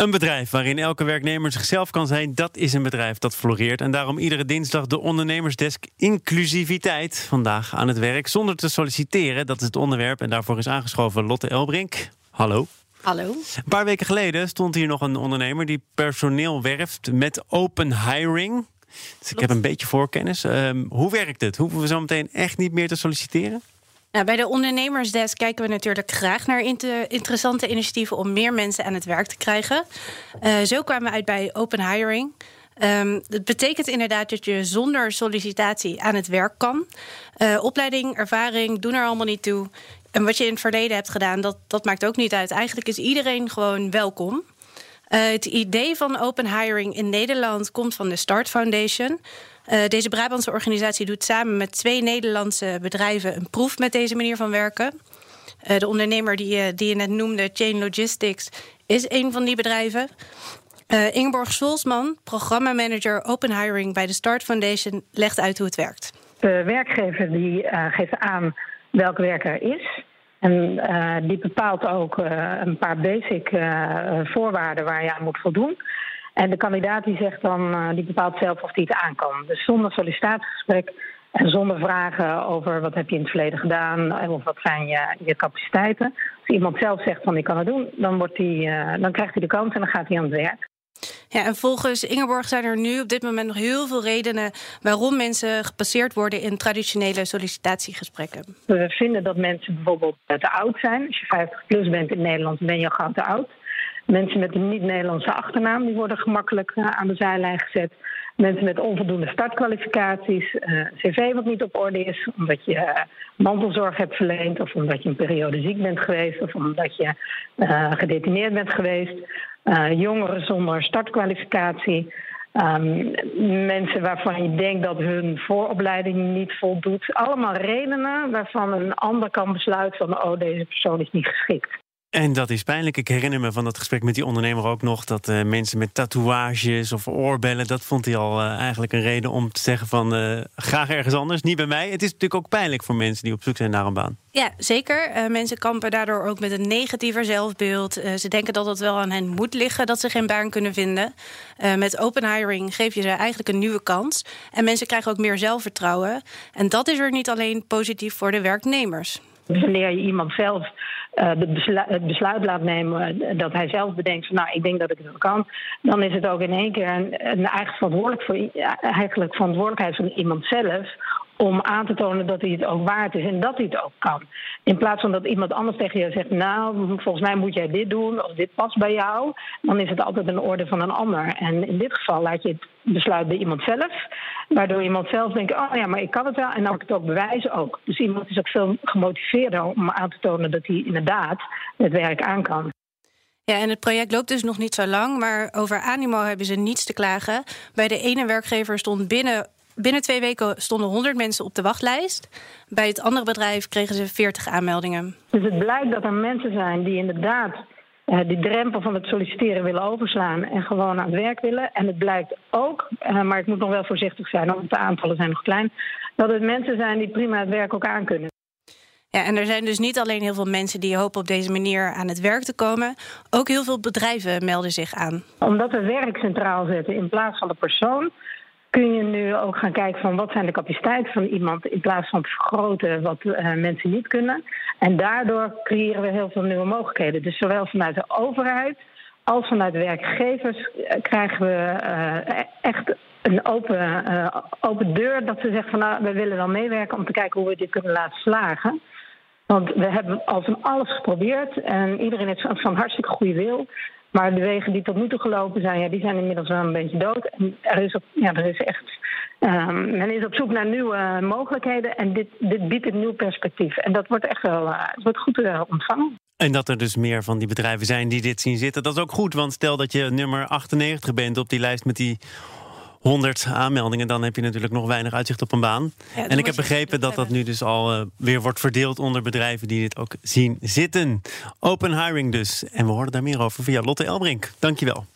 Een bedrijf waarin elke werknemer zichzelf kan zijn, dat is een bedrijf dat floreert. En daarom iedere dinsdag de ondernemersdesk inclusiviteit. Vandaag aan het werk zonder te solliciteren, dat is het onderwerp. En daarvoor is aangeschoven Lotte Elbrink. Hallo. Hallo. Een paar weken geleden stond hier nog een ondernemer die personeel werft met open hiring. Dus ik heb een beetje voorkennis. Um, hoe werkt het? Hoeven we zo meteen echt niet meer te solliciteren? Nou, bij de ondernemersdesk kijken we natuurlijk graag naar interessante initiatieven om meer mensen aan het werk te krijgen. Uh, zo kwamen we uit bij open hiring. Dat betekent inderdaad dat je zonder sollicitatie aan het werk kan. Uh, opleiding, ervaring doen er allemaal niet toe. En wat je in het verleden hebt gedaan, dat, dat maakt ook niet uit. Eigenlijk is iedereen gewoon welkom. Uh, het idee van open hiring in Nederland komt van de Start Foundation. Uh, deze Brabantse organisatie doet samen met twee Nederlandse bedrijven een proef met deze manier van werken. Uh, de ondernemer die, die je net noemde, Chain Logistics, is een van die bedrijven. Uh, Ingeborg Solsman, programmamanager Open Hiring bij de Start Foundation, legt uit hoe het werkt. De werkgever die geeft aan welke werker er is. En uh, die bepaalt ook uh, een paar basic uh, voorwaarden waar je aan moet voldoen. En de kandidaat die zegt dan, die bepaalt zelf of die het aan kan. Dus zonder sollicitatiegesprek en zonder vragen over wat heb je in het verleden gedaan of wat zijn je, je capaciteiten. Als iemand zelf zegt van ik kan het doen, dan, wordt die, dan krijgt hij de kans en dan gaat hij aan het werk. Ja, en volgens Ingeborg zijn er nu op dit moment nog heel veel redenen waarom mensen gepasseerd worden in traditionele sollicitatiegesprekken. We vinden dat mensen bijvoorbeeld te oud zijn. Als je 50 plus bent in Nederland, ben je al gauw te oud. Mensen met een niet-Nederlandse achternaam die worden gemakkelijk eh, aan de zijlijn gezet. Mensen met onvoldoende startkwalificaties, uh, cv wat niet op orde is, omdat je mantelzorg hebt verleend, of omdat je een periode ziek bent geweest, of omdat je gedetineerd bent geweest. Jongeren zonder startkwalificatie. Um, mensen waarvan je denkt dat hun vooropleiding niet voldoet. Allemaal redenen waarvan een ander kan besluiten van oh, deze persoon is niet geschikt. En dat is pijnlijk. Ik herinner me van dat gesprek met die ondernemer ook nog dat uh, mensen met tatoeages of oorbellen, dat vond hij al uh, eigenlijk een reden om te zeggen van uh, graag ergens anders, niet bij mij. Het is natuurlijk ook pijnlijk voor mensen die op zoek zijn naar een baan. Ja, zeker. mensen kampen daardoor ook met een negatiever zelfbeeld. ze denken dat het wel aan hen moet liggen dat ze geen baan kunnen vinden. met open hiring geef je ze eigenlijk een nieuwe kans. En mensen krijgen ook meer zelfvertrouwen. En dat is er niet alleen positief voor de werknemers. Wanneer je iemand zelf het besluit laat nemen eh, dat hij zelf bedenkt van nou, ik denk dat ik het kan, dan is het ook in één keer een, een eigen voor, eigenlijk verantwoordelijkheid van iemand zelf om aan te tonen dat hij het ook waard is en dat hij het ook kan. In plaats van dat iemand anders tegen je zegt, nou, volgens mij moet jij dit doen of dit past bij jou, dan is het altijd een orde van een ander. En in dit geval laat je het besluit bij iemand zelf, waardoor iemand zelf denkt, oh ja, maar ik kan het wel en dan kan ik het ook bewijzen ook. Dus iemand is ook veel gemotiveerder om aan te tonen dat hij inderdaad het werk aan kan. Ja, en het project loopt dus nog niet zo lang, maar over animo hebben ze niets te klagen. Bij de ene werkgever stond binnen binnen twee weken stonden 100 mensen op de wachtlijst. Bij het andere bedrijf kregen ze 40 aanmeldingen. Dus het blijkt dat er mensen zijn die inderdaad uh, die drempel van het solliciteren willen overslaan en gewoon aan het werk willen. En het blijkt ook, uh, maar ik moet nog wel voorzichtig zijn, want de aantallen zijn nog klein, dat het mensen zijn die prima het werk ook aankunnen. Ja, en er zijn dus niet alleen heel veel mensen die hopen op deze manier aan het werk te komen. Ook heel veel bedrijven melden zich aan. Omdat we werk centraal zetten in plaats van de persoon, kun je nu ook gaan kijken van wat zijn de capaciteiten van iemand in plaats van te vergroten wat uh, mensen niet kunnen. En daardoor creëren we heel veel nieuwe mogelijkheden. Dus zowel vanuit de overheid als vanuit werkgevers uh, krijgen we uh, echt een open, open deur dat ze zeggen van nou, we willen wel meewerken om te kijken hoe we dit kunnen laten slagen. Want we hebben al van alles geprobeerd en iedereen heeft van hartstikke goede wil. Maar de wegen die tot nu toe gelopen zijn, ja, die zijn inmiddels wel een beetje dood. En er is, op, ja, er is echt. Um, men is op zoek naar nieuwe mogelijkheden en dit, dit biedt een nieuw perspectief. En dat wordt echt wel uh, wordt goed uh, ontvangen. En dat er dus meer van die bedrijven zijn die dit zien zitten, dat is ook goed. Want stel dat je nummer 98 bent op die lijst met die 100 aanmeldingen, dan heb je natuurlijk nog weinig uitzicht op een baan. en ik heb begrepen dat dat nu dus al uh, weer wordt verdeeld onder bedrijven die dit ook zien zitten. Open hiring dus. En we horen daar meer over via Lotte Elbrink. Dankjewel.